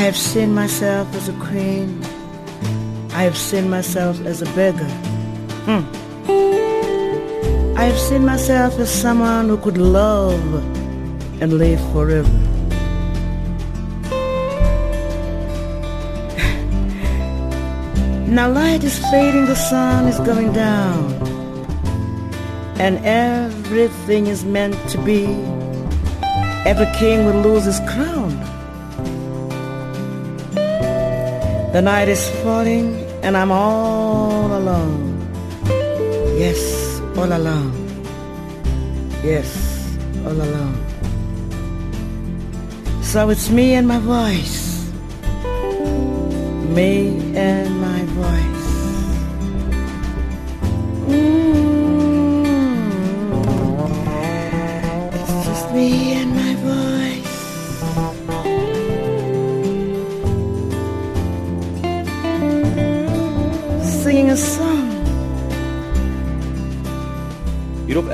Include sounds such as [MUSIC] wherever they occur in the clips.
I have seen myself as a queen. I have seen myself as a beggar. Hmm. I have seen myself as someone who could love and live forever. [LAUGHS] now light is fading, the sun is going down, and everything is meant to be. Every king will lose his crown. The night is falling and I'm all alone. Yes, all alone. Yes, all alone. So it's me and my voice. Me and my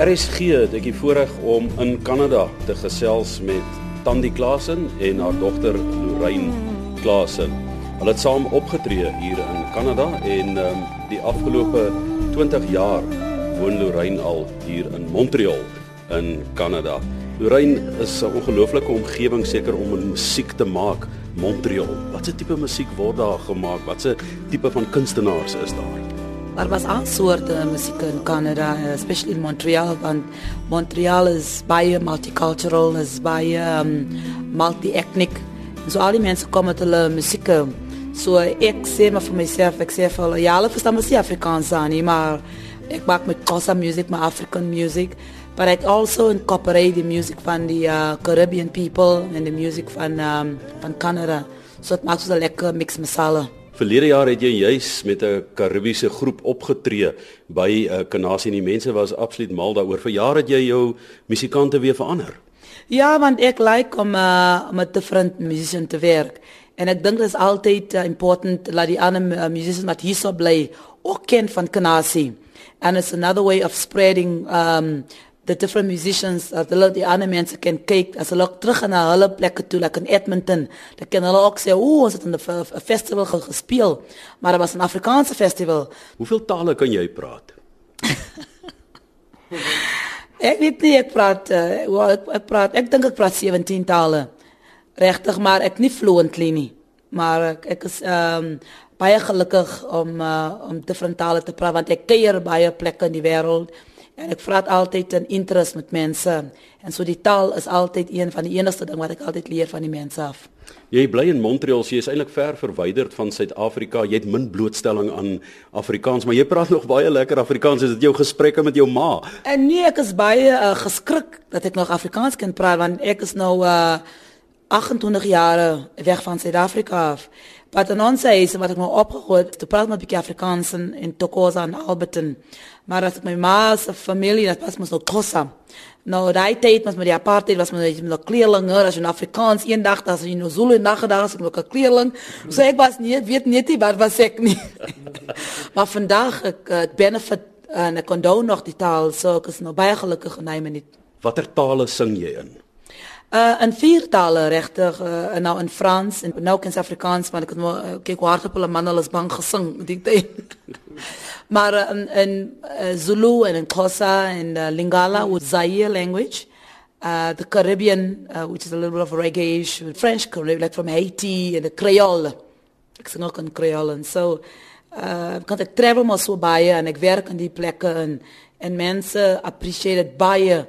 RSG het ek die voorreg om in Kanada te gesels met Tandi Klasen en haar dogter Lorraine Klasen. Hulle het saam opgetree hier in Kanada en um, die afgelope 20 jaar woon Lorraine al hier in Montreal in Kanada. Lorraine is 'n ongelooflike omgewing seker om musiek te maak. Montreal. Watse tipe musiek word daar gemaak? Watse tipe van kunstenaars is daar? Daar was al soorte musiek in Canada, especially in Montreal, want Montreal is baie multicultural, is baie um, multi-ethnic. So al die mense kom met hulle musiek. So ek sê maar vir myself, ek sê hulle, ja, hulle verstaan mos nie Afrikaans nie, maar ek maak met music, my African music, but I also incorporate the music van die uh, Caribbean people and the music van um, van Canada. So dit maak so lekker mix masala. Verlede jaar het jy juis met 'n Karibiese groep opgetree by 'n uh, Kanasie en die mense was absoluut mal daaroor. Vir jare het jy jou musikante weer verander. Ja, want ek like om uh, met different musicians te werk. En ek dink dit is altyd uh, important dat die ander uh, musicians wat hier so bly ook ken van Kanasie. And it's another way of spreading um the different musicians dat hulle die ander mense kan kyk as hulle terug gaan na hulle plekke toe like in Edmonton dan kan hulle ook sê o ons het in 'n festival gespeel maar dit was 'n Afrikaanse festival. Hoeveel tale kan jy praat? [LAUGHS] Ek weet nie ek praat uh, well, ek, ek praat ek dink ek praat 17 tale. Regtig maar ek nie fluently nie maar ek, ek is um baie gelukkig om uh, om different tale te praat want ek kuier baie plekke in die wêreld En ek praat altyd in interest met mense. En so die taal is altyd een van die enigste ding wat ek altyd leer van die mense af. Jy bly in Montreal, so jy is eintlik ver verwyderd van Suid-Afrika. Jy het min blootstelling aan Afrikaans, maar jy praat nog baie lekker Afrikaans. Is dit jou gesprekke met jou ma? En nee, ek is baie uh, geskrik dat ek nog Afrikaans kan praat want ek is nou uh 28 jaar weg van Suid-Afrika af. Wat in ons huis wat ek nou opgegroeid, te praat met 'n bietjie Afrikaans in, in Tokoza en Alberton. Maar as my ma se familie, dat was mos nou Xhosa. Nou daai tyd was met die apartheid was met die kleerlinge, as 'n Afrikaans eendag as jy nou Zulu nagdag as 'n kleerling. So ek was nie weet net nie wat was ek nie. [LAUGHS] maar vandag ek, ek benefit en ek kon nog die taal, so ek is nou baie gelukkig en hy met Watter tale sing jy in? Uh in vier tale regtig uh, nou in Frans en nou in Afrikaans want ek het maar uh, kyk hoe hard op hulle man bang gesing die [LAUGHS] maar uh, in, Zulu en in Xhosa en Lingala with Zaire language. Uh the Caribbean which is a little bit of reggae, French Caribbean like from Haiti and the Creole. Ek sing ook in Creole en so uh kan travel maar en ek werk in die plekke en en mense appreciate dit baie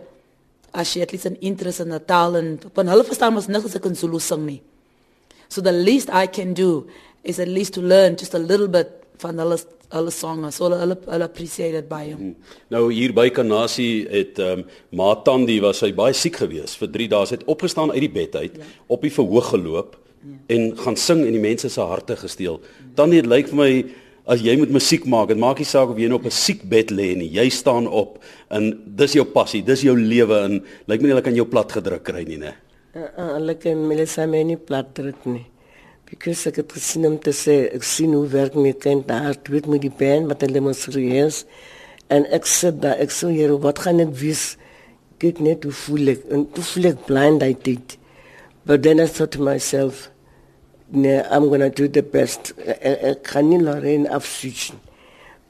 as jy at least 'n interest in 'n taal en van hulle verstaan mos niks as ek in Zulu sing nie. So the least I can do is at least to learn just a little bit van hulle hulle songe. So hulle hulle, hulle appreciate dit baie. Hmm. Nou hier by Kanasie het ehm um, Ma Tandi was hy baie siek gewees vir 3 dae. Sy het opgestaan uit die bed uit, ja. op die verhoog geloop ja. en gaan sing en die mense se harte gesteel. Ja. Tandi dit lyk vir my as jy moet musiek maak, dit maak nie saak of jy nou op 'n siekbed lê nie. Jy staan op en dis jou passie, dis jou lewe en lyk my hulle kan jou plat gedruk kry nie, né? Hulle kan my net sê my nie plat druk nie. Because ek het gesien om te sê, ek sien hoe werk my kind daar, weet met die band wat hulle demonstreer en ek sit daar, ek sê hier, wat gaan dit wees? Kyk net hoe voel ek en hoe voel ek blind uit dit. But then I thought to myself, I'm going to do the best. Eh, eh, eh, ek kan nie Lorraine afswitch.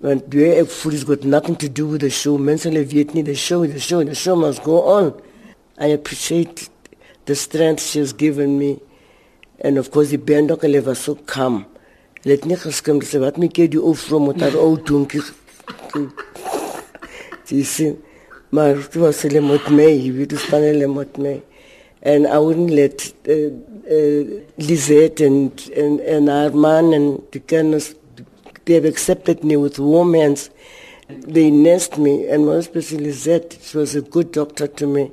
Want die ek voel it's got nothing to do with the show. Mense hulle weet nie the show, the show, the show must go on. I appreciate the strength she's given me. And of course die band ook hulle was so calm. Hulle het nie geskimp sê wat my keer die ou vrou met haar ou donkie. [LAUGHS] Sien, maar dit was hulle met my, jy weet, staan hulle met my. And I wouldn't let uh, uh, Lisette and, and, and Arman and the Kenners, they have accepted me with warm hands. They nursed me, and most especially Lisette, she was a good doctor to me.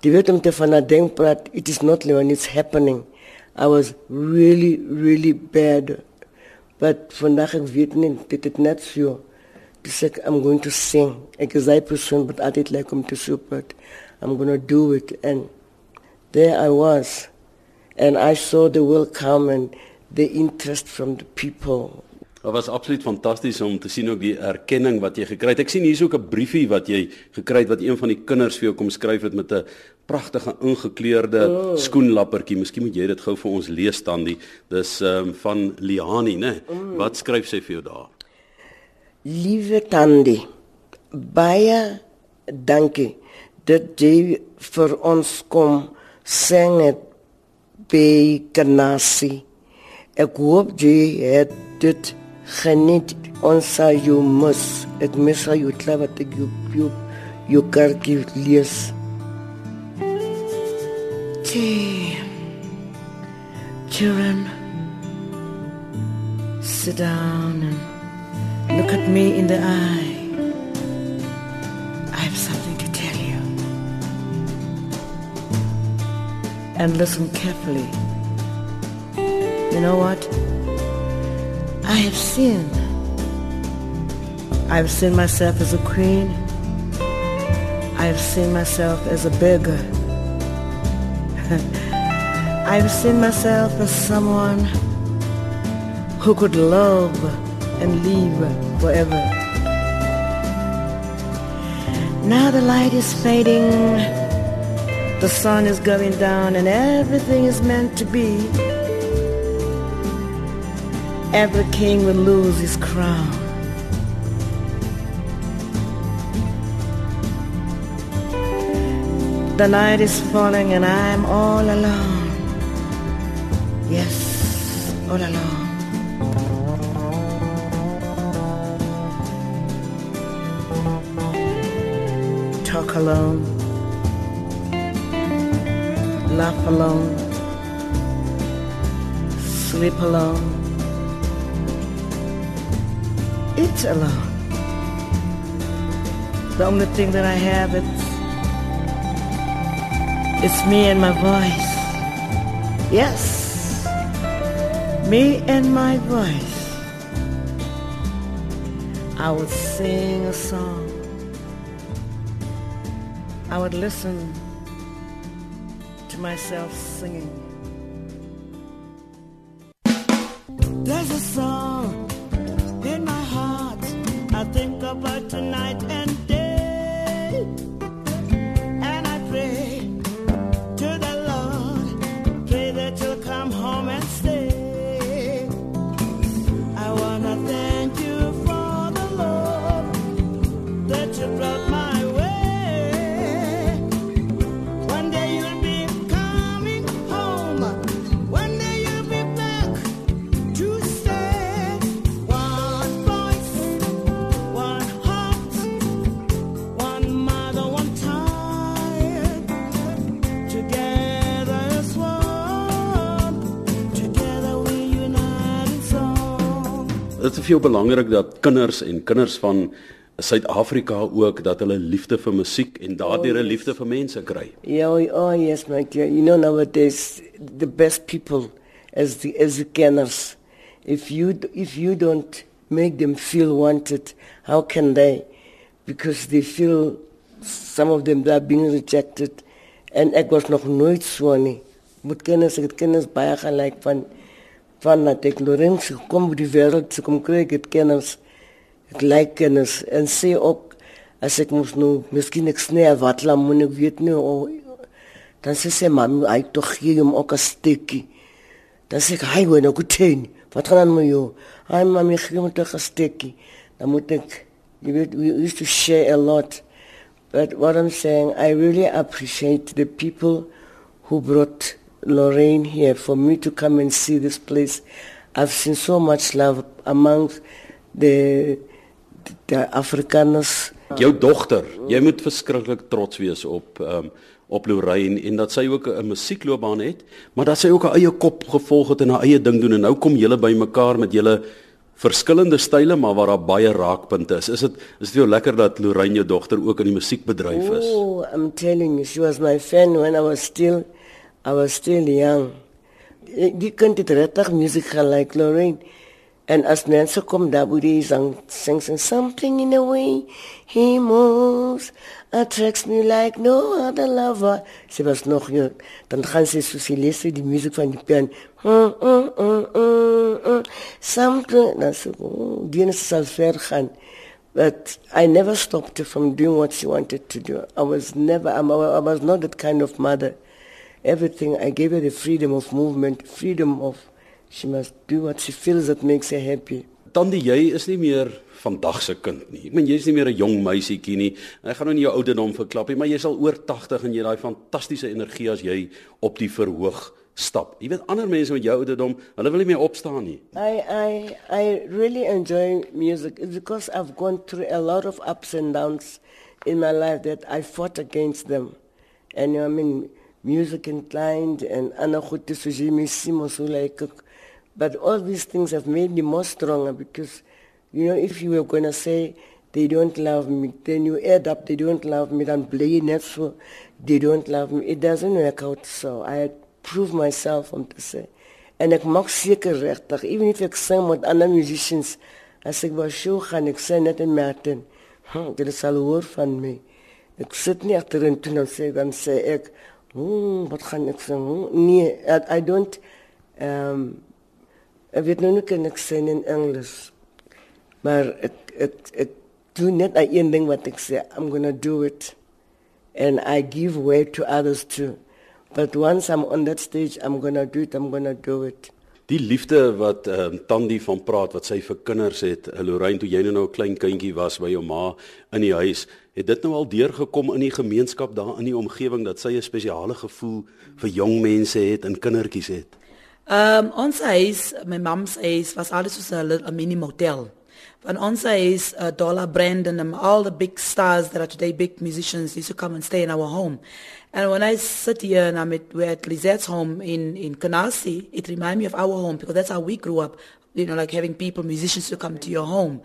Die it is not when it's happening. I was really, really bad. But vandag ek weet nie, dit het net. Dis ek, I'm going to sing. Is hy persoon, but altyd like om soep, but I'm going to do it. And there I was. And I saw the welcome and the interest from the people. Dit was absoluut fantasties om te sien ook die erkenning wat jy gekry het. Ek sien hier's ook 'n briefie wat jy gekry het wat een van die kinders vir jou kom skryf het met 'n pragtige ingekleurde oh. skoenlappertjie. Miskien moet jy dit gou vir ons lees dan die. Dis ehm um, van Liani, né? Mm. Wat skryf sy vir jou daar? Liewe Tandi, baie dankie dat jy vir ons kom sing het by Kanasie. Ek hoop jy het dit geniet ons sal jou mis ek mis jou klaar wat ek jou jou jou kaartjie lees. Children, sit down and look at me in the eye. And listen carefully. You know what? I have sinned. I've seen myself as a queen. I've seen myself as a beggar. [LAUGHS] I've seen myself as someone who could love and live forever. Now the light is fading, the sun is going down, and everything is meant to be. Every king will lose his crown. The night is falling and I'm all alone. Yes, all alone. Talk alone. Laugh alone. Sleep alone. Eat alone. The only thing that I have it's it's me and my voice. Yes. Me and my voice. I would sing a song. I would listen myself singing. There's a song in my heart I think about tonight and day. Dit is vir jou belangrik dat kinders en kinders van Suid-Afrika ook dat hulle liefde vir musiek en daardeur 'n liefde vir mense kry. Yeah, oh, oh yes, my dear. You know nowadays the best people as the as the kenners. If you if you don't make them feel wanted, how can they? Because they feel some of them are being rejected. En ek was nog nooit so nie. Met kennis, ek het kennis baie gelyk van van dat ek Lorenz gekom op die wêreld, so kom kry ek het kennis. Ek lyk kennis en sê ook as ek mos nou miskien ek sny wat la moet ek weet nie o dan sê sy mam hy tog gee hom ook 'n stukkie Dan sê ek, "Hi, hoe nou goed Wat gaan aan met jou?" "Hi, mami, ek gee met 'n gestekkie." Dan moet ek you weet we used to share a lot. But what I'm saying, I really appreciate the people who brought Lorraine here for me to come and see this place. I've seen so much love among the the Afrikaners. Jou dogter, jy moet verskriklik trots wees op um, op Lorraine en dat sy ook 'n musiekloopbaan het, maar dat sy ook 'n eie kop gevolg het en haar eie ding doen en nou kom julle bymekaar met julle verskillende style maar waar daar baie raakpunte is. Is dit is dit jou lekker dat Lorraine jou dogter ook in die musiekbedryf is? Oh, I'm telling you, she was my fan when I was still I was still young. Die kind het regtig musiek gelyk Lorraine. En as mense kom daar by die sang sing something in a way he moves attracts me like no other lover. Sy was nog jong. Dan gaan sy so sy lees die musiek van die piano. Mm, mm, mm, mm, mm. Something dan so oh, die net sal ver gaan. But I never stopped her from doing what she wanted to do. I was never I was not that kind of mother. Everything I gave her the freedom of movement, freedom of She must do what she feels that makes her happy. Tandie, jy is nie meer vandag se kind nie. Ek meen jy is nie meer 'n jong meisietjie nie. Ek gaan nou nie jou ouderdom verklap nie, maar jy sal oor 80 en jy daai fantastiese energie as jy op die verhoog stap. Jy weet ander mense met jou ouderdom, hulle wil nie meer opstaan nie. I I I really enjoy music It's because I've gone through a lot of ups and downs in my life that I fought against them. And you know, I mean music inclined and ana goed te so jy mis simo But all these things have made me more stronger because, you know, if you were going to say they don't love me, then you add up they don't love me, then blame it so they don't love me. It doesn't work out so. I prove myself om te sê. En ek maak seker regtig, even if ek sing met ander musicians, as ek was show gaan ek sê net in Martin. Hm, dit sal hoor van my. Ek sit nie agterin toe dan sê dan sê ek, hm, wat gaan ek sing? Nee, I, I don't um Ek weet nou kan ek sê in Engels. Maar ek ek ek doen net een ding wat ek sê, I'm going to do it. And I give way to others too. But once I'm on that stage, I'm going to do it, I'm going to do it. Die liefde wat ehm um, Tandi van praat wat sy vir kinders het, eh, Lorraine toe jy nou 'n klein kindjie was by jou ma in die huis, het dit nou al deurgekom in die gemeenskap daar in die omgewing dat sy 'n spesiale gevoel vir jong mense het en kindertjies het. Um ons huis, my mam's huis was alles soos 'n mini motel. Van ons huis, uh, Dollar Brandon and all the big stars that are today big musicians used to come and stay in our home. And when I sit here and I'm at, we're at Lizette's home in, in Canarsie, it reminds me of our home because that's how we grew up, you know, like having people, musicians to come to your home.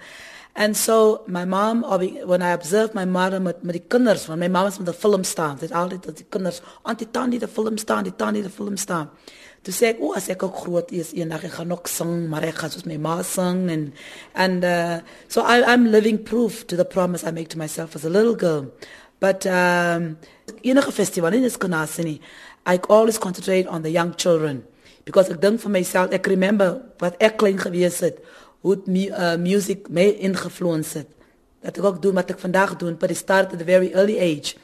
And so my mom, when I observed my mother met, met die kinders, want my mom was met de film staan, dit altyd dat die kinders, auntie Tandy de film staan, die Tandy de film staan. Toe sê ek, "O, as ek ook groot is, eendag ek gaan ook sing, maar ek gaan soos my ma sing and and uh so I I'm living proof to the promise I make to myself as a little girl. But um enige festival in Eskonasini, I always concentrate on the young children because ek dink vir myself, ek remember wat ek klein gewees het, hoe uh, music my ingefluence het. Dat ek ook doen wat ek vandag doen, but it started at a very early age.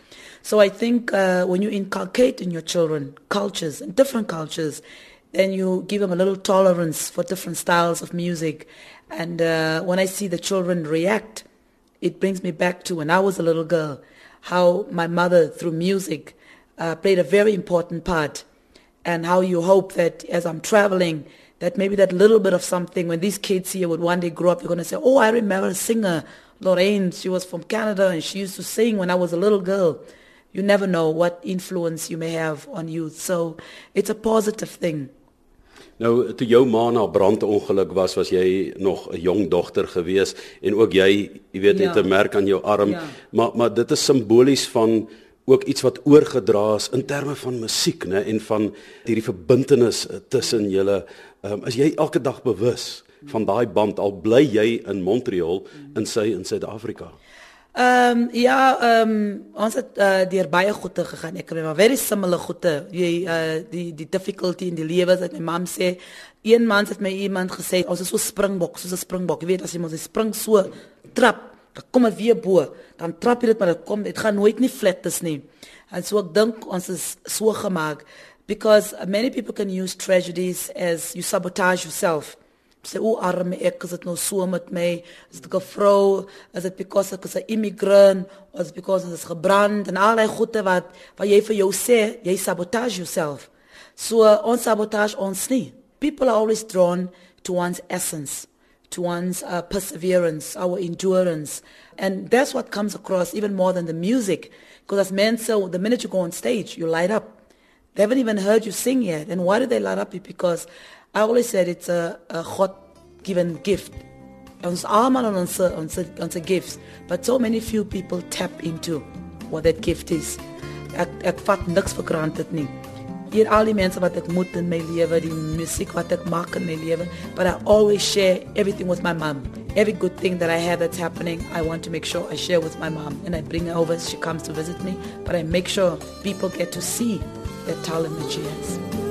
So I think uh, when you inculcate in your children cultures and different cultures, then you give them a little tolerance for different styles of music. And uh, when I see the children react, it brings me back to when I was a little girl, how my mother, through music, uh, played a very important part. And how you hope that as I'm traveling, that maybe that little bit of something, when these kids here would one day grow up, they're going to say, oh, I remember a singer, Lorraine, she was from Canada and she used to sing when I was a little girl you never know what influence you may have on youth. So it's a positive thing. Nou toe jou ma na brandongeluk was, was jy nog 'n jong dogter gewees en ook jy, jy weet, ja. het 'n merk aan jou arm, ja. maar maar dit is simbolies van ook iets wat oorgedra is in terme van musiek, né, en van hierdie verbintenis tussen julle. Um, is jy elke dag bewus van daai band al bly jy in Montreal in sy in Suid-Afrika? Ehm um, ja, ehm um, ons het uh, deur baie goeie gegaan. Ek het maar very similar goeie. Jy uh, die die difficulty in die lewe wat my mam sê. Een man het my iemand gesê, ons is so springbok, soos 'n springbok. Jy weet as jy mos spring so trap, dan kom dit weer bo. Dan trap jy dit maar dit kom, dit gaan nooit nie flat is nie. En so ek dink ons is so gemaak. Because many people can use tragedies as you sabotage yourself. Sê o arme ek is dit nou so met my? Is dit 'n vrou is dit because ek is 'n immigrant? Of is because dit is gebrand? En al die goede wat wat jy vir jou sê jy sabotage yourself. So ons sabotage ons nie. People are always drawn to one's essence to one's uh, perseverance our endurance. And that's what comes across even more than the music. Because as men so the minute you go on stage you light up they haven't even heard you sing yet and why do they light up because I always said it's a, a God given gift. Ons almal on ons ons ons gifts, but so many few people tap into what that gift is. Ek ek vat niks vir granted nie. Hier al die mense wat ek moet in my lewe, die musiek wat ek maak in my lewe, but I always share everything with my mom. Every good thing that I have that's happening, I want to make sure I share with my mom and I bring her over she comes to visit me, but I make sure people get to see the talent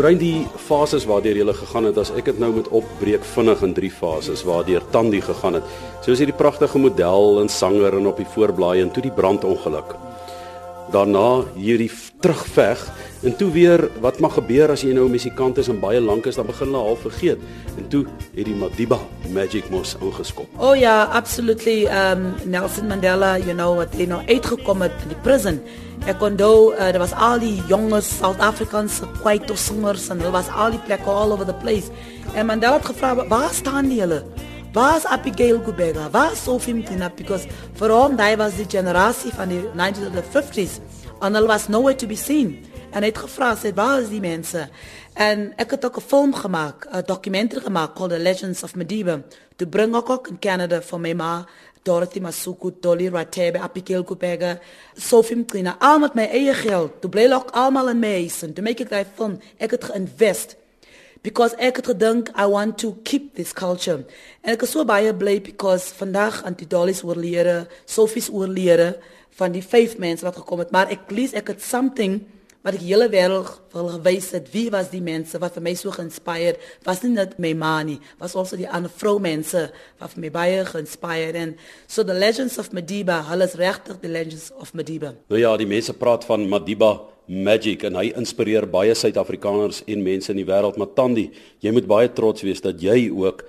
Lorraine die fases waardeur jy gegaan het as ek dit nou met opbreek vinnig in drie fases waardeur Tandi gegaan het. Soos hierdie pragtige model en sanger en op die voorblaai en toe die brandongeluk. Daarna hierdie terugveg en toe weer wat mag gebeur as jy nou 'n musikant is en baie lank is dan begin hulle half vergeet en toe het die Madiba Magic Mos ingeskop. Oh ja, absolutely um Nelson Mandela, you know what, you know uitgekom het in die prison. Ek onthou uh, daar was al die jonge South Africans kwaito singers en hulle was al die plekke all over the place. En Mandela het gevra, "Waar staan die hulle?" Was Abigail Gubega, was Sophie Mtina because hom daai was die generasie van die 90s and the 50s and hulle was nowhere to be seen. En hy het gevra sê waar is die mense? En ek het ook 'n film gemaak, 'n dokumentaire gemaak called The Legends of Madiba to bring ook in Canada for my ma Dorothy Masuku, Dolly Ratebe, Abigail Gubega, Sophie Mtina, al met my eie geld. Toe bly ook almal in my huis en toe maak ek daai film. Ek het geïnvest because ek het gedink I want to keep this culture. En ek is so baie bly because vandag Auntie Dolly's oorlede, Sophie's oorlede van die vyf mense wat gekom het, maar ek lees ek het something wat ek hele wêreld wil gewys het wie was die mense wat vir my so geïnspireer was nie net my ma nie was also die ander vrou mense wat vir my baie geïnspireer en so the legends of Madiba hulle is regtig the legends of Madiba nou ja die mense praat van Madiba magic en hy inspireer baie Suid-Afrikaners en mense in die wêreld. Maar Tandi, jy moet baie trots wees dat jy ook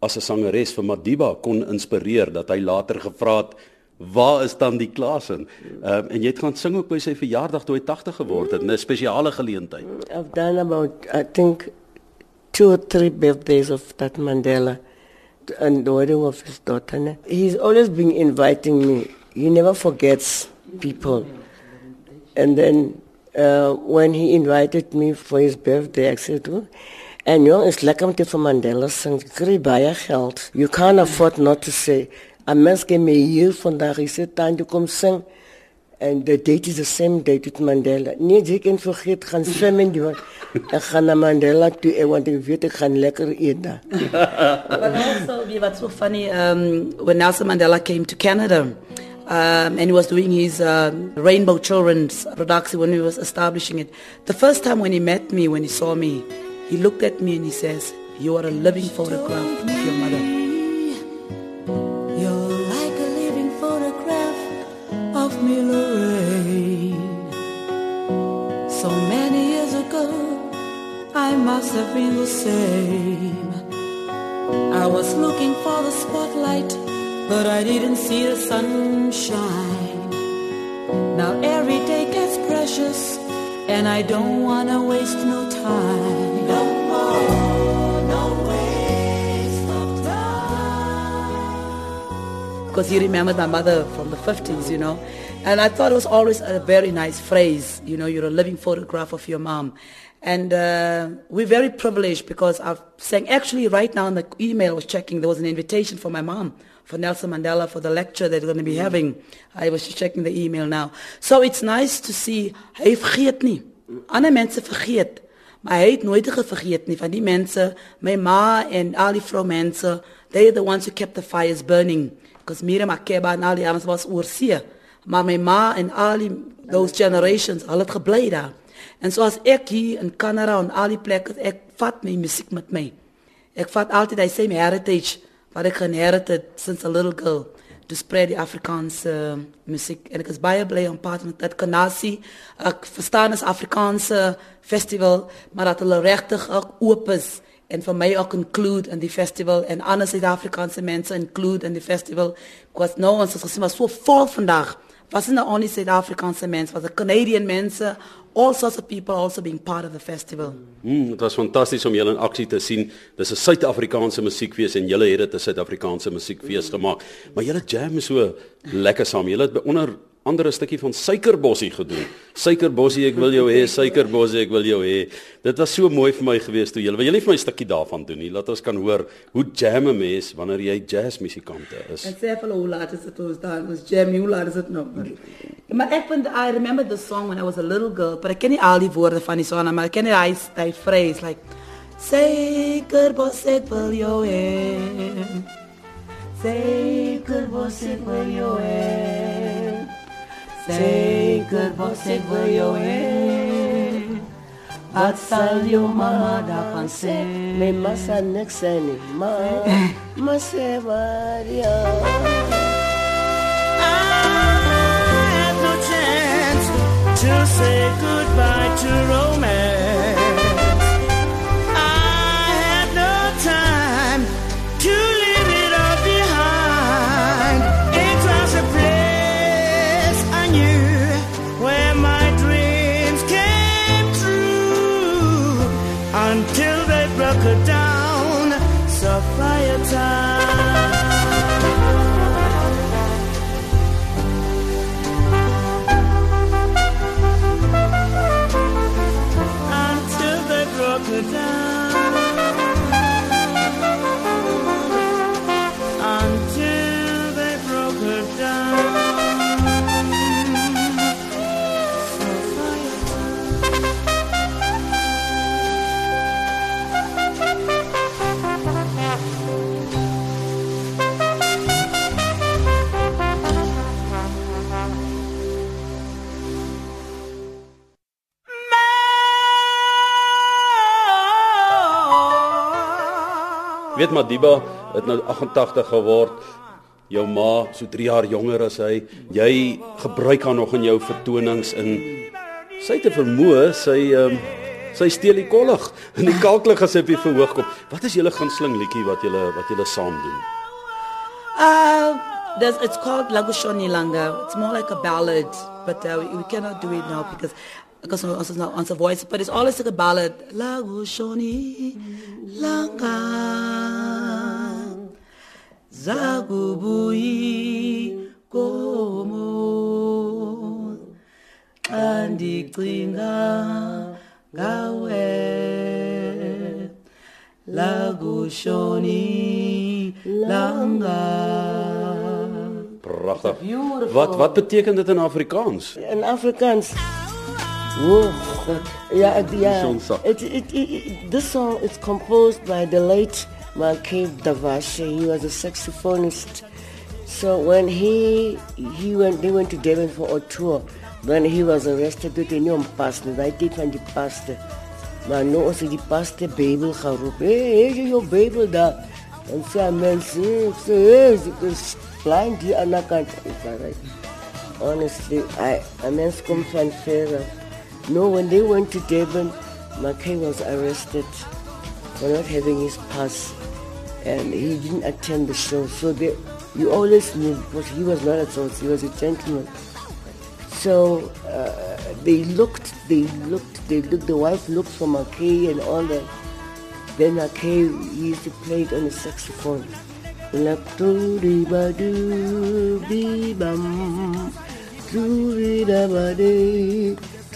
as 'n sangeres vir Madiba kon inspireer dat hy later gevra het waar is Tandi Klasen? Ehm um, en jy het gaan sing ook by sy verjaardag toe hy 80 geword het, 'n spesiale geleentheid. I've done about I think two or three birthdays of that Mandela and the wedding of his daughter. He's always been inviting me. He never forgets people. And then uh, when he invited me for his birthday, I said, oh, en jong, is lekker om te vir Mandela sing. Baie geld. You can't afford not to say, 'n mens kan my hier vandag is dit jy kom sing. En de date is the same date with Mandela. Nee, jy kan vergeet gaan swem die wat. Ek gaan na Mandela toe eh, want ek weet ek gaan lekker eet daar. [LAUGHS] But also, we what's so funny, um, when Nelson Mandela came to Canada, um, and he was doing his um, Rainbow Children's production when he was establishing it. The first time when he met me, when he saw me, he looked at me and he says, "You are a living photograph of your mother." Must have been the same. I was looking for the spotlight, but I didn't see the sunshine. Now every day gets precious, and I don't wanna waste no time. No more, no waste of time. Because he remembered my mother from the 50s, you know. And I thought it was always a very nice phrase, you know, you're a living photograph of your mom. And uh, we're very privileged because I've saying actually right now in the email I was checking there was an invitation for my mom for Nelson Mandela for the lecture they're going to be having. I was just checking the email now. So it's nice to see hy vergeet nie. Ander mense vergeet, maar hy het nooit vergeet nie van die mense, my ma en al die vroumense, they are the ones who kept the fires burning because Miriam Makeba en al die anders was oorsee. Maar my ma en al die those generations, al het gebly daar. En zoals ik hier in Canada en al die plekken, ik vat mijn muziek met mij. Ik vat altijd die same heritage, wat ik genereerd sinds een little girl. Dus spread die Afrikaanse ehm, muziek. En ik is baie blij om partner met dat Canasi. Ik verstaan is Afrikaanse festival, maar dat is regtig ook open is. En voor mij ook include in die festival. En andere de Afrikaanse mensen include in die festival. Ik was nou, ons gezien was zo vol vandaag. Was nie only Suid-Afrikaanse mense, was the Canadian mense, all sorts of people also being part of the festival. Mm, dit was fantasties om julle in aksie te sien. Dis 'n Suid-Afrikaanse musiekfees en julle het dit 'n Suid-Afrikaanse musiekfees gemaak. Maar julle jam is so lekker saam. Julle het onder andere stukkie van suikerbossie gedoen. Suikerbossie, ek wil jou hê, suikerbossie, ek wil jou hê. Dit was so mooi vir my gewees toe julle. Wil julle vir my 'n stukkie daarvan doen nie? Laat ons kan hoor hoe jam 'n mens wanneer jy jazzmusikante is. En sê vir hoe laat is dit ons daar was jam, hoe laat is dit nou? Maar ek vind I remember the song when I was a little girl, but ek ken nie al die woorde van die song, maar ek ken hy hy phrase like Suikerbossie, ek wil jou hê. Zeker was ik wil jou heen. Wat zal jou mama daarvan zeggen? My ma sal niks sê nie. Ma, ma sê waar ja. had no chance to say goodbye to Weet Madiba het nou 88 geword. Jou ma so 3 jaar jonger as hy. Jy gebruik haar nog in jou vertonings in sy te vermoë, sy ehm um, sy steel die kollig [LAUGHS] in die kalklig as sy op die verhoog kom. Wat is julle gunsteling liedjie wat julle wat julle saam doen? Uh, there's, it's called Lagushoni Langa. It's more like a ballad, but uh, we cannot do it now because ek kan sommer as ons nou ons voice but it's always like a ballad la gushoni langa zakubui komo xa ndicinga ngawe la gushoni langa Pragtig. Wat wat beteken dit in Afrikaans? In Afrikaans Oh, God. Yeah, yeah. It, it, it, this song is composed by the late Mackay Davashe. He was a saxophonist. So when he he went, they went to Devon for a tour. When he was arrested, toe het hy nie om pas nie. Hy het van die paste. Maar nou as die paste Bybel geroep. Hey, hey, jou Bybel daar. En sê mense, ek sê, hey, dit is blind die kant. Right. Honestly, I, I mean, come from Farah. No, when they went to Devon, Mackay was arrested for not having his pass. And he didn't attend the show. So they, you always knew, because he was not a source, he was a gentleman. So uh, they looked, they looked, they looked, the wife looked for Mackay and all that. Then Mackay used to play it on the saxophone.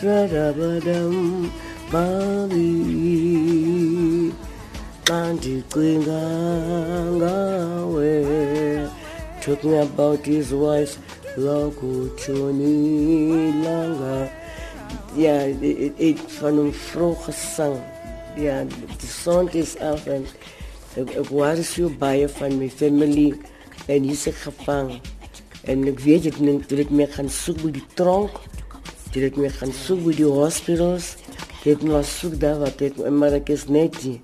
Tradabadam Babi Kandikwinga ngawe Talking about his wife Lokutshoni Langa Ja, ik van een vroege zang. Ja, de zon is af en eh, ik was waarschuw bij van mijn familie en die is gevangen. En ik weet het niet, toen ik me gaan zoeken bij die tronk. Soek by die hospitals, ek maar ek is net nie.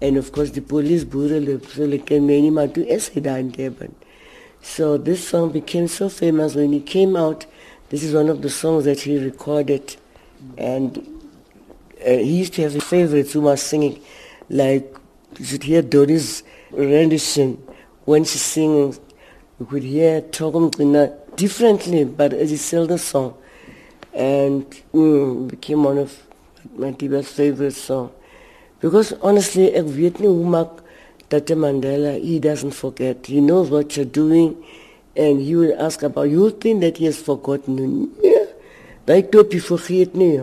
And of course the police so like many hy daar in So this song became so famous when he came out. This is one of the songs that he recorded, and uh, he used to have his favorites who were singing, like you should hear Doris rendition when she sings. You could hear Gina differently, but it's still the song, and mm, became one of my deepest favorite songs. Because honestly, ek weet nie hoe maak Tata Mandela, he doesn't forget. He knows what you're doing, and he will ask about, you think that he has forgotten? Yeah. Daai topie vergeet nie.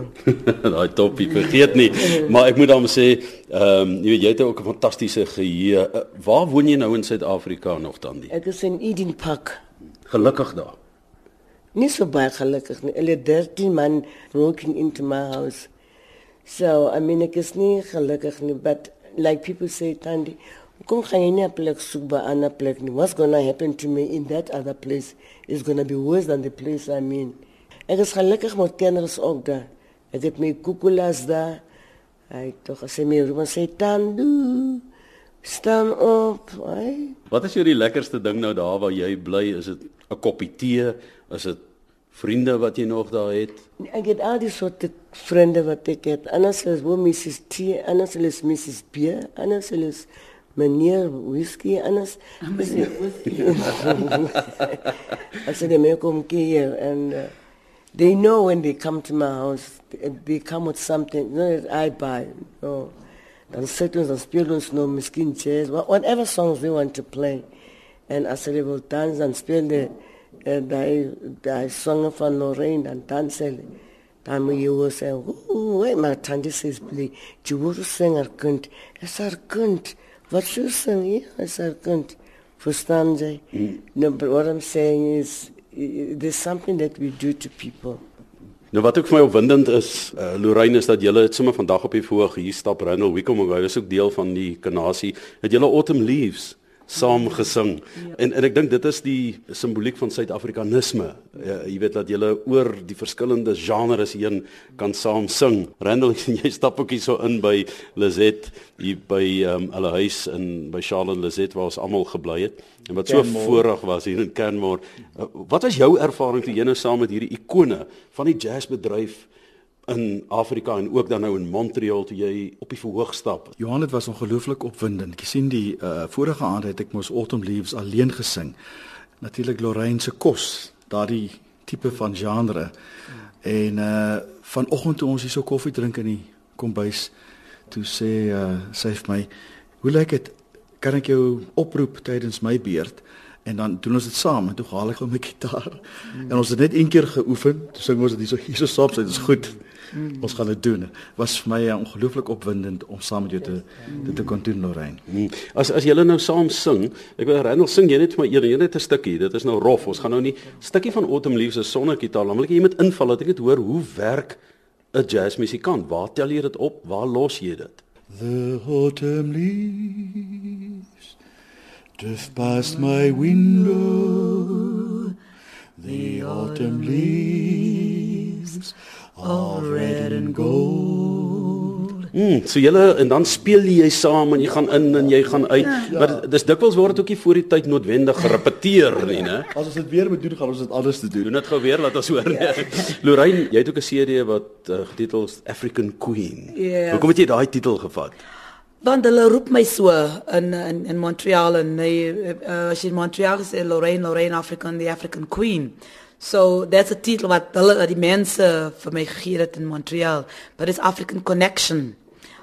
Daai toppie vergeet nie. [LAUGHS] [LAUGHS] Maar ek moet dan sê, ehm um, jy weet jy het ook 'n fantastiese geheue. Uh, waar woon jy nou in Suid-Afrika nog dan die? Ek is in Eden Park. Gelukkig daar. Nie so baie gelukkig nie. Hulle 13 man broken into my house. So, I mean, ek is nie gelukkig nie, but like people say, Tandy, kom gaan jy nie 'n plek soek by 'n plek nie. What's going to happen to me in that other place is going to be worse than the place I'm in. Ek is gelukkig met kenners ook daar. Ek het my kukulas daar. Hy tog gesê my roep en sê Tandu, staan op. Ai. Wat is jou die lekkerste ding nou daar waar jy bly? Is dit 'n koppie tee? Is dit vriende wat jy nog daar het? Ek het al die soorte vriende wat ek het. Anders is wo Mrs. T, anders is Mrs. B, anders is meneer whisky, anders meneer whisky. [LAUGHS] As they make come here and uh, they know when they come to my house, they, they come with something. No, that I buy. No. Dan sit ons, dan speel ons jazz, whatever songs they want to play. En as hulle wil dans, dan speel die uh, die die songe van Lorraine, dan dans hulle. Dan moet jy hoor sê, "Ooh, hey, maar Tandy says play. Jy word sing haar kind. Is haar kind. Wat sing, ja, is haar kind. Verstaan jy? No, but what I'm saying is, there's something that we do to people. Nou wat ook vir my opwindend is, uh, Lorraine is dat julle het sommer vandag op die voorg hier stap Randall Wickham en hy is ook deel van die kanasie. Het julle Autumn Leaves saam gesing. En en ek dink dit is die simboliek van Suid-Afrikanisme. Uh, jy weet dat julle oor die verskillende genres heen kan saam sing. Randall, [LAUGHS] jy stap ook hier so in by Lizet hier by um, hulle huis in by Charlotte Lizet waar ons almal gebly het. En wat so Canmore. voorreg was hier in Canmore. Uh, wat was jou ervaring toe jy nou saam met hierdie ikone van die jazzbedryf in Afrika en ook dan nou in Montreal toe jy op die verhoog stap? Johan dit was ongelooflik opwindend. Ek sien die uh, vorige aand het ek mos Autumn Leaves alleen gesing. Natuurlik Lorraine se kos, daardie tipe van genre. En uh vanoggend toe ons hier so koffie drink in die kombuis, toe sê uh sy vir my, "Hoe lyk dit? Kan ek jou oproep tydens my beurt?" En dan doen ons dit saam en toe haal ek gou my gitaar. Mm. En ons het net een keer geoefen, toe sing ons dit hier so hier so saam, dit is goed. Mm. Ons gaan dit doen. Was vir my uh, ongelooflik opwindend om saam met jou te dit te kon doen Lorraine. Mm. As as julle nou saam sing, ek wil Randall sing jy net vir my een, net 'n stukkie. Dit is nou rof. Ons gaan nou nie stukkie van Autumn Leaves is sonder gitaar. Dan wil ek jy moet inval dat ek dit hoor hoe werk 'n jazzmusikant. Waar tel jy dit op? Waar los jy dit? The autumn leaves drift past my window. The autumn leaves are red and gold. Mm, so julle en dan speel jy saam en jy gaan in en jy gaan uit. Ja. Maar dis dikwels word dit ook nie voor die tyd noodwendig gerepeteer nie, né? As ons dit weer moet doen, gaan ons dit alles te doen. Doen dit gou weer laat ons hoor. Ja. [LAUGHS] Lorraine, jy het ook 'n CD wat uh, getitel is African Queen. Ja. Hoekom het jy daai titel gevat? Want hulle roep my so in in in Montreal en nee, uh, as jy in Montreal is Lorraine, Lorraine African, the African Queen. So that's a title wat hulle die mense vir my gegee in Montreal, but it's African Connection.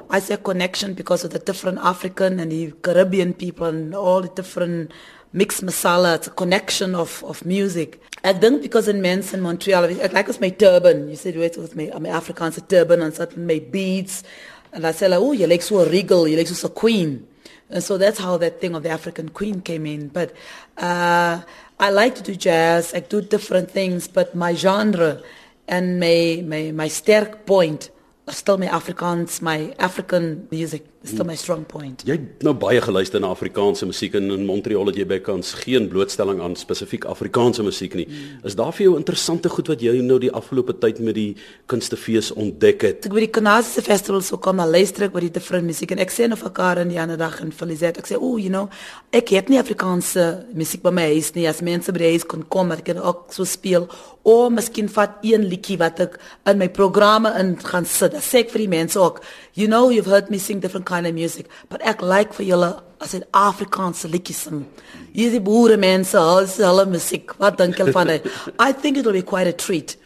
I say connection because of the different African and the Caribbean people and all the different mixed masala. It's a connection of, of music. I think because in men's in Montreal, like it's my turban. You said wait, with my, my Afrikaans a turban and certain my beads. And I said like, oh, you like so regal, you like so a queen. And so that's how that thing of the African queen came in. But uh, I like to do jazz. I do different things, but my genre and my, my, my sterk point still my Afrikaans, my African music is still my strong point. Jy het nou baie geluister na Afrikaanse musiek en in Montreal het jy bykans geen blootstelling aan spesifiek Afrikaanse musiek nie. Mm. Is daar vir jou interessante goed wat jy nou die afgelope tyd met die kunstefees ontdek het? Ek by die Kanadiese festivals so kom na luister ek oor die different musiek en ek sê nou vir Karen die ander dag in Felicite, ek sê o, oh, you know, ek het nie Afrikaanse musiek by my huis nie. As mense by die huis kon kom, ek kan ook so speel of miskien vat een liedjie wat ek in my programme in gaan sit. Ek sê ek vir die mense ook, you know, you've heard me sing different kind of music, but ek like vir julle as 'n Afrikaanse liedjie sing. Hierdie boere mense, hulle musiek, wat dink julle van dit? [LAUGHS] I think it will be quite a treat.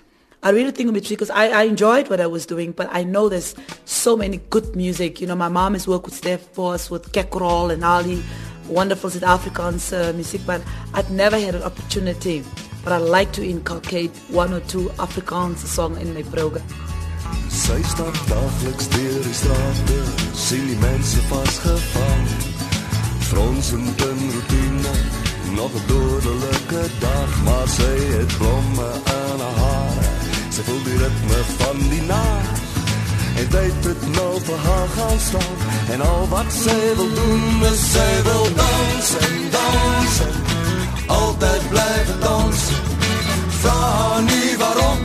I really think it will be treat because I, I enjoyed what I was doing, but I know there's so many good music. You know, my mom has worked with Steph Force, with Kekrol and Ali, wonderful South Afrikaans uh, music, but I've never had an opportunity. But I like to inculcate one or two Afrikaans song in my program. Sy stap daagliks deur die strate, sien die mense vasgevang. Fronsend in rutine, nog 'n dodelike dag, maar sy het blomme aan haar hare. Sy voel die ritme van die nag. En dit het nou vir haar gaan staan En al wat sy wil doen is sy wil dans en dans en Altyd blijf dans Vraag nie waarom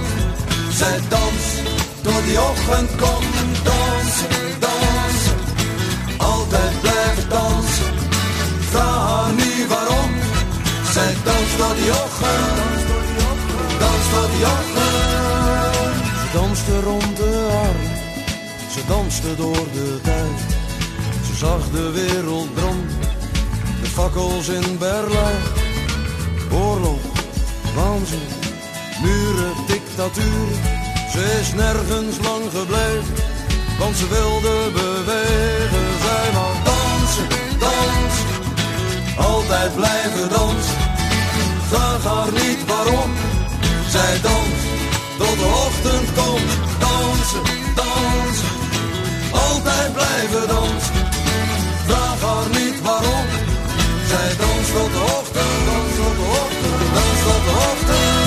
Sy dans tot die ochtend kom dansen, dansen, altijd blijven dansen. Vraag niet waarom, zij dans tot die ochtend, dans tot die ochtend. Ze danste rond de arm, ze danste door de tijd. Ze zag de wereld branden, de fakkels in Berlijn. Oorlog, waanzin, muren, dictatuur ze is nergens lang gebleven, want ze wilde bewegen. Zij wou dansen, dansen, altijd blijven dansen. Vraag haar niet waarom, zij danst tot de ochtend komt. Dansen, dansen, altijd blijven dansen. Vraag haar niet waarom, zij danst tot de ochtend, dans tot de ochtend, dans tot de ochtend.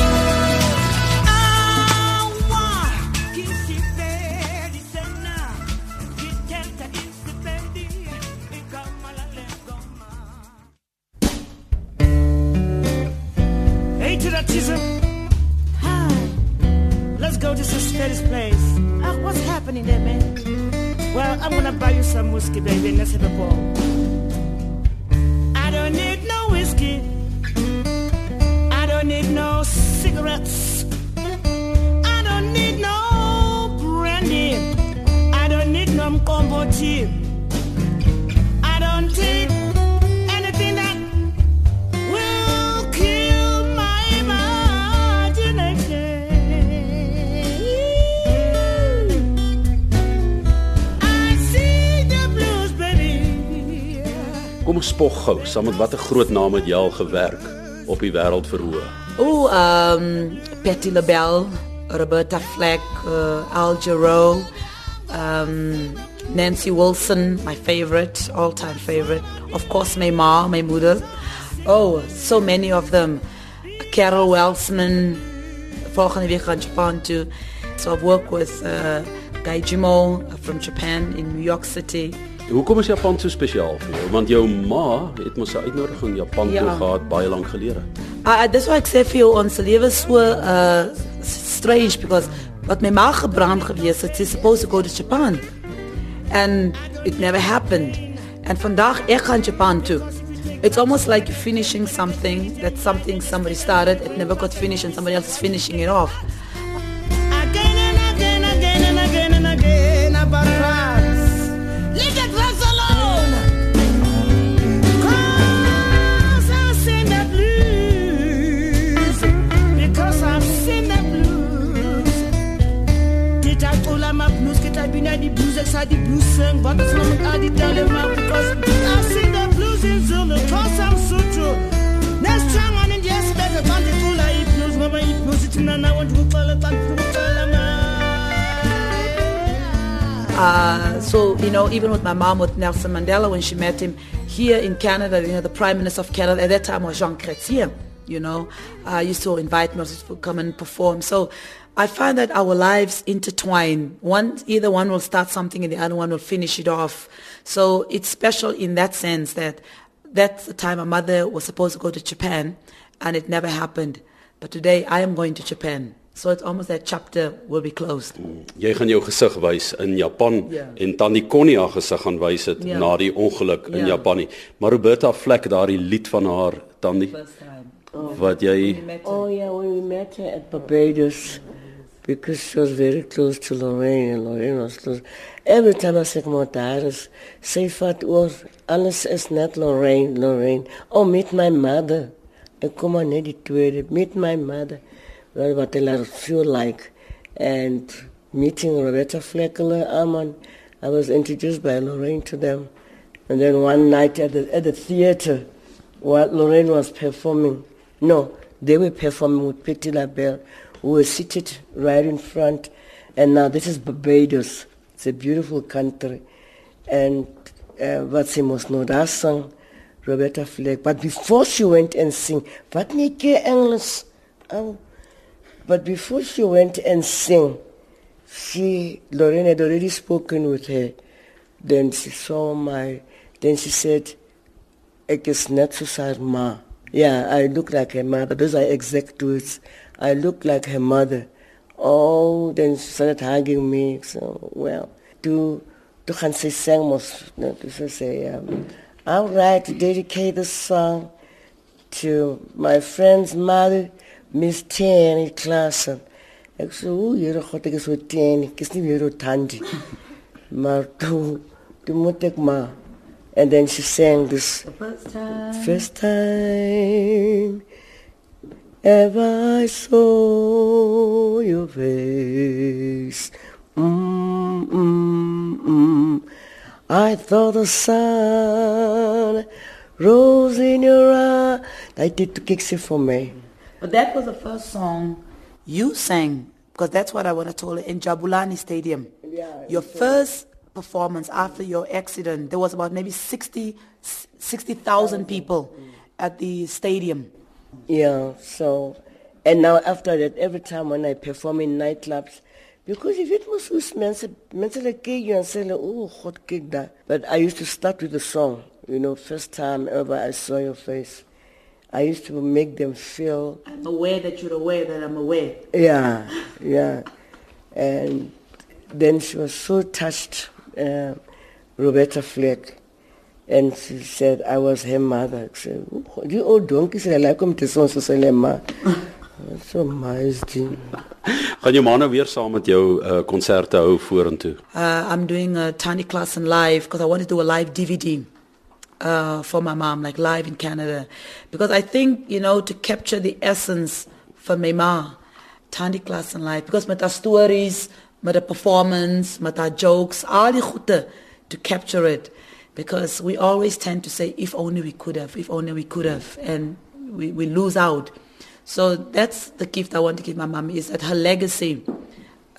Spog gou, saam met watter groot naam het jy al gewerk op die wêreld verhoog? O, ehm um, Patty LaBelle, Roberta Fleck, uh, Al Jarreau, um, Nancy Wilson, my favorite, all-time favorite. Of course, my mom, my mother. Oh, so many of them. Carol Welsman, volgende week gaan Japan toe. So I've worked with uh, Guy Jimo from Japan in New York City. Hoekom is Japan so spesiaal vir jou? Want jou ma het mos 'n uitnodiging Japan toe Ja. gehad baie lank gelede. Uh, dis why ek sê vir jou ons lewe so uh strange because wat my ma gebrand gewees het, she's supposed to go to Japan. And it never happened. And vandag ek gaan Japan toe. It's almost like you're finishing something that something somebody started, it never got finished and somebody else is finishing it off. I the sing, but it's not I tell because I've the blues in Zulu, cause I'm Sutu. Next time like blues, mama, it's I to. Uh, so, you know, even with my mom, with Nelson Mandela, when she met him here in Canada, you know, the Prime Minister of Canada at that time was Jean Chrétien, you know, uh, used to invite me to come and perform. So I find that our lives intertwine. One, either one will start something and the other one will finish it off. So it's special in that sense that that's the time my mother was supposed to go to Japan and it never happened. But today I am going to Japan. So it's almost that chapter will be closed. Mm. Jy gaan jou gesig wys in Japan Ja. en Tannie Connie haar gesig gaan wys dit Ja. na die ongeluk in Ja. Japan nie. Maar Roberta Flack daardie lied van haar Tannie First time. wat jy Oh yeah, when we met her at Barbados, because she was very close to Lorraine, and Lorraine was close. Every time I said, "My daughters, say fat was alles is not Lorraine, Lorraine. Oh, meet my mother. Eh, Kom maar net die tweede. Meet my mother. Well, what I feel like, and meeting Roberta Fleckler, Aman, I was introduced by Lorraine to them, and then one night at the at the theater, while Lorraine was performing, no, they were performing with Patti LaBelle, who were seated right in front. And now this is Barbados. It's a beautiful country. And uh, nou daar Roberta Flack. But before she went and sing, keer Engels. Oh. But before she went and sing, she, Lorraine had already spoken with her. Then she saw my, then she said, ek is net soos haar ma. Yeah, I look like her mother. Those are exact words. I look like her mother. Oh, then she started hugging me. So, well, to, to gaan sy sing mos, no, to sê, um, all right, to dedicate this song to my friend's mother, Miss Thandi Klaasen. Ek sê, o, Here God, ek is so Tanny, ek is nie meer so Tandy. maar toe, toe moet ek maar. And then she sang this First time. First time ever I saw your face, mm, mm, mm. I thought the sun rose in your eye. I did to kick it for me. But that was the first song you sang, because that's what I want to tell you, in Jabulani Stadium. Yeah, your first performance after your accident, there was about maybe 60 60,000 people at the stadium. Yeah, so, and now after that, every time when I perform in nightclubs, because if it was soos mense, mense like kyk jou en sê oh God, kyk that. But I used to start with the song, you know, first time ever I saw your face. I used to make them feel, I'm aware that you're aware that I'm aware. yeah, yeah. And then she was so touched, uh, Roberta Flack. And she said, I was her mother. Ek sê, "O, God, die ou donkie sê, "Hy lyk om te sê ons is hulle ma. So amazing. gaan jou ma nou weer saam met jou uh, konserte hou vorentoe. Uh, I'm doing a tiny class in live because I want to do a live DVD uh, for my mom, like live in Canada. Because I think, you know, to capture the essence for my ma, tiny class in live. Because met haar stories, met haar performance, met haar jokes, al die goede, to capture it. Because we always tend to say, if only we could have, if only we could have, and we, we lose out. So that's the gift I want to give my mom is that her legacy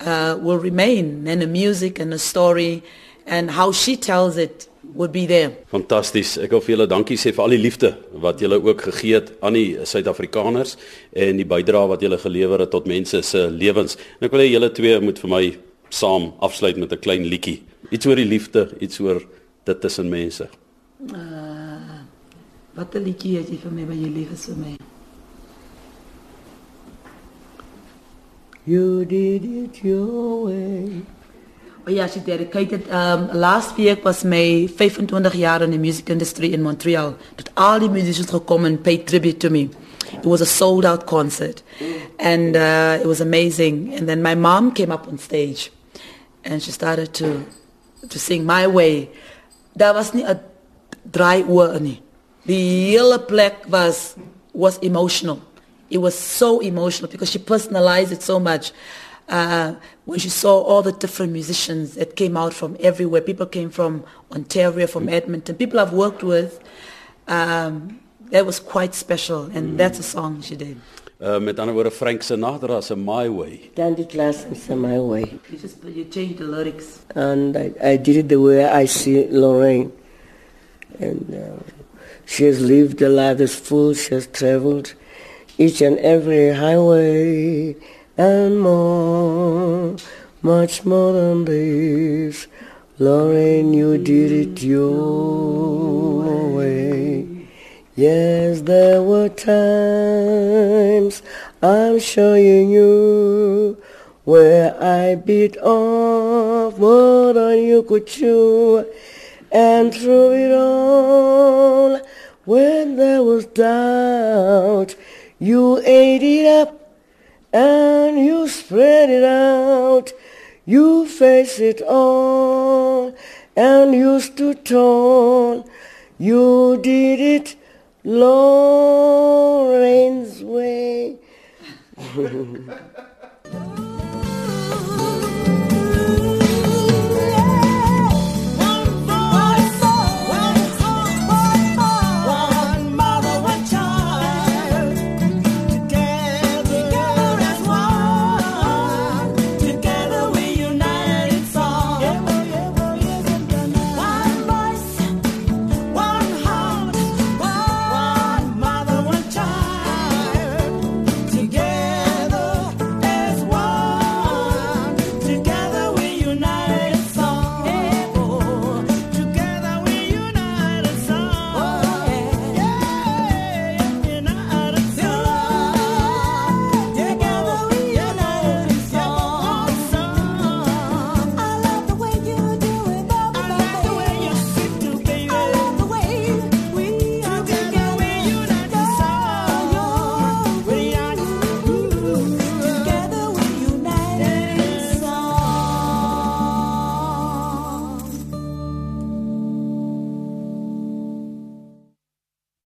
uh, will remain and the music and the story and how she tells it would be there. Fantasties. Ek wil vir julle dankie sê vir al die liefde wat julle ook gegee het aan die Suid-Afrikaners en die bydrae wat julle gelewer het tot mense se lewens. En ek wil hê julle twee moet vir my saam afsluit met 'n klein liedjie. Iets oor die liefde, iets oor dit tussen mense. Uh, wat 'n liedjie het jy vir my wat jy lief is vir my? You did it your way. Oh ja, she dedicated um last week was my 25 jaar in the music industry in Montreal. That all the musicians gekom and paid tribute to me. It was a sold out concert. And uh, it was amazing. And then my mom came up on stage and she started to to sing my way. Daar was nie 'n draai oor nie. Die hele plek was was emotional. It was so emotional because she personalized it so much. Uh, when she saw all the different musicians that came out from everywhere, people came from Ontario, from Edmonton, people I've worked with, um, that was quite special, and that's a song she did. Uh met ander woorde Frank Sinatra se My Way. Then the class is my way. You just you changed the lyrics. And I, I did it the way I see Lorraine. And uh, she has lived a life that's full. She has traveled each and every highway and more, much more than this. Lorraine, you did it your way. Yes, there were times I'm showing you where I bit off more than you could chew. And through it all, when there was doubt, you ate it up and you spread it out. You faced it all and you stood tall. You did it Lorraine's way. [LAUGHS]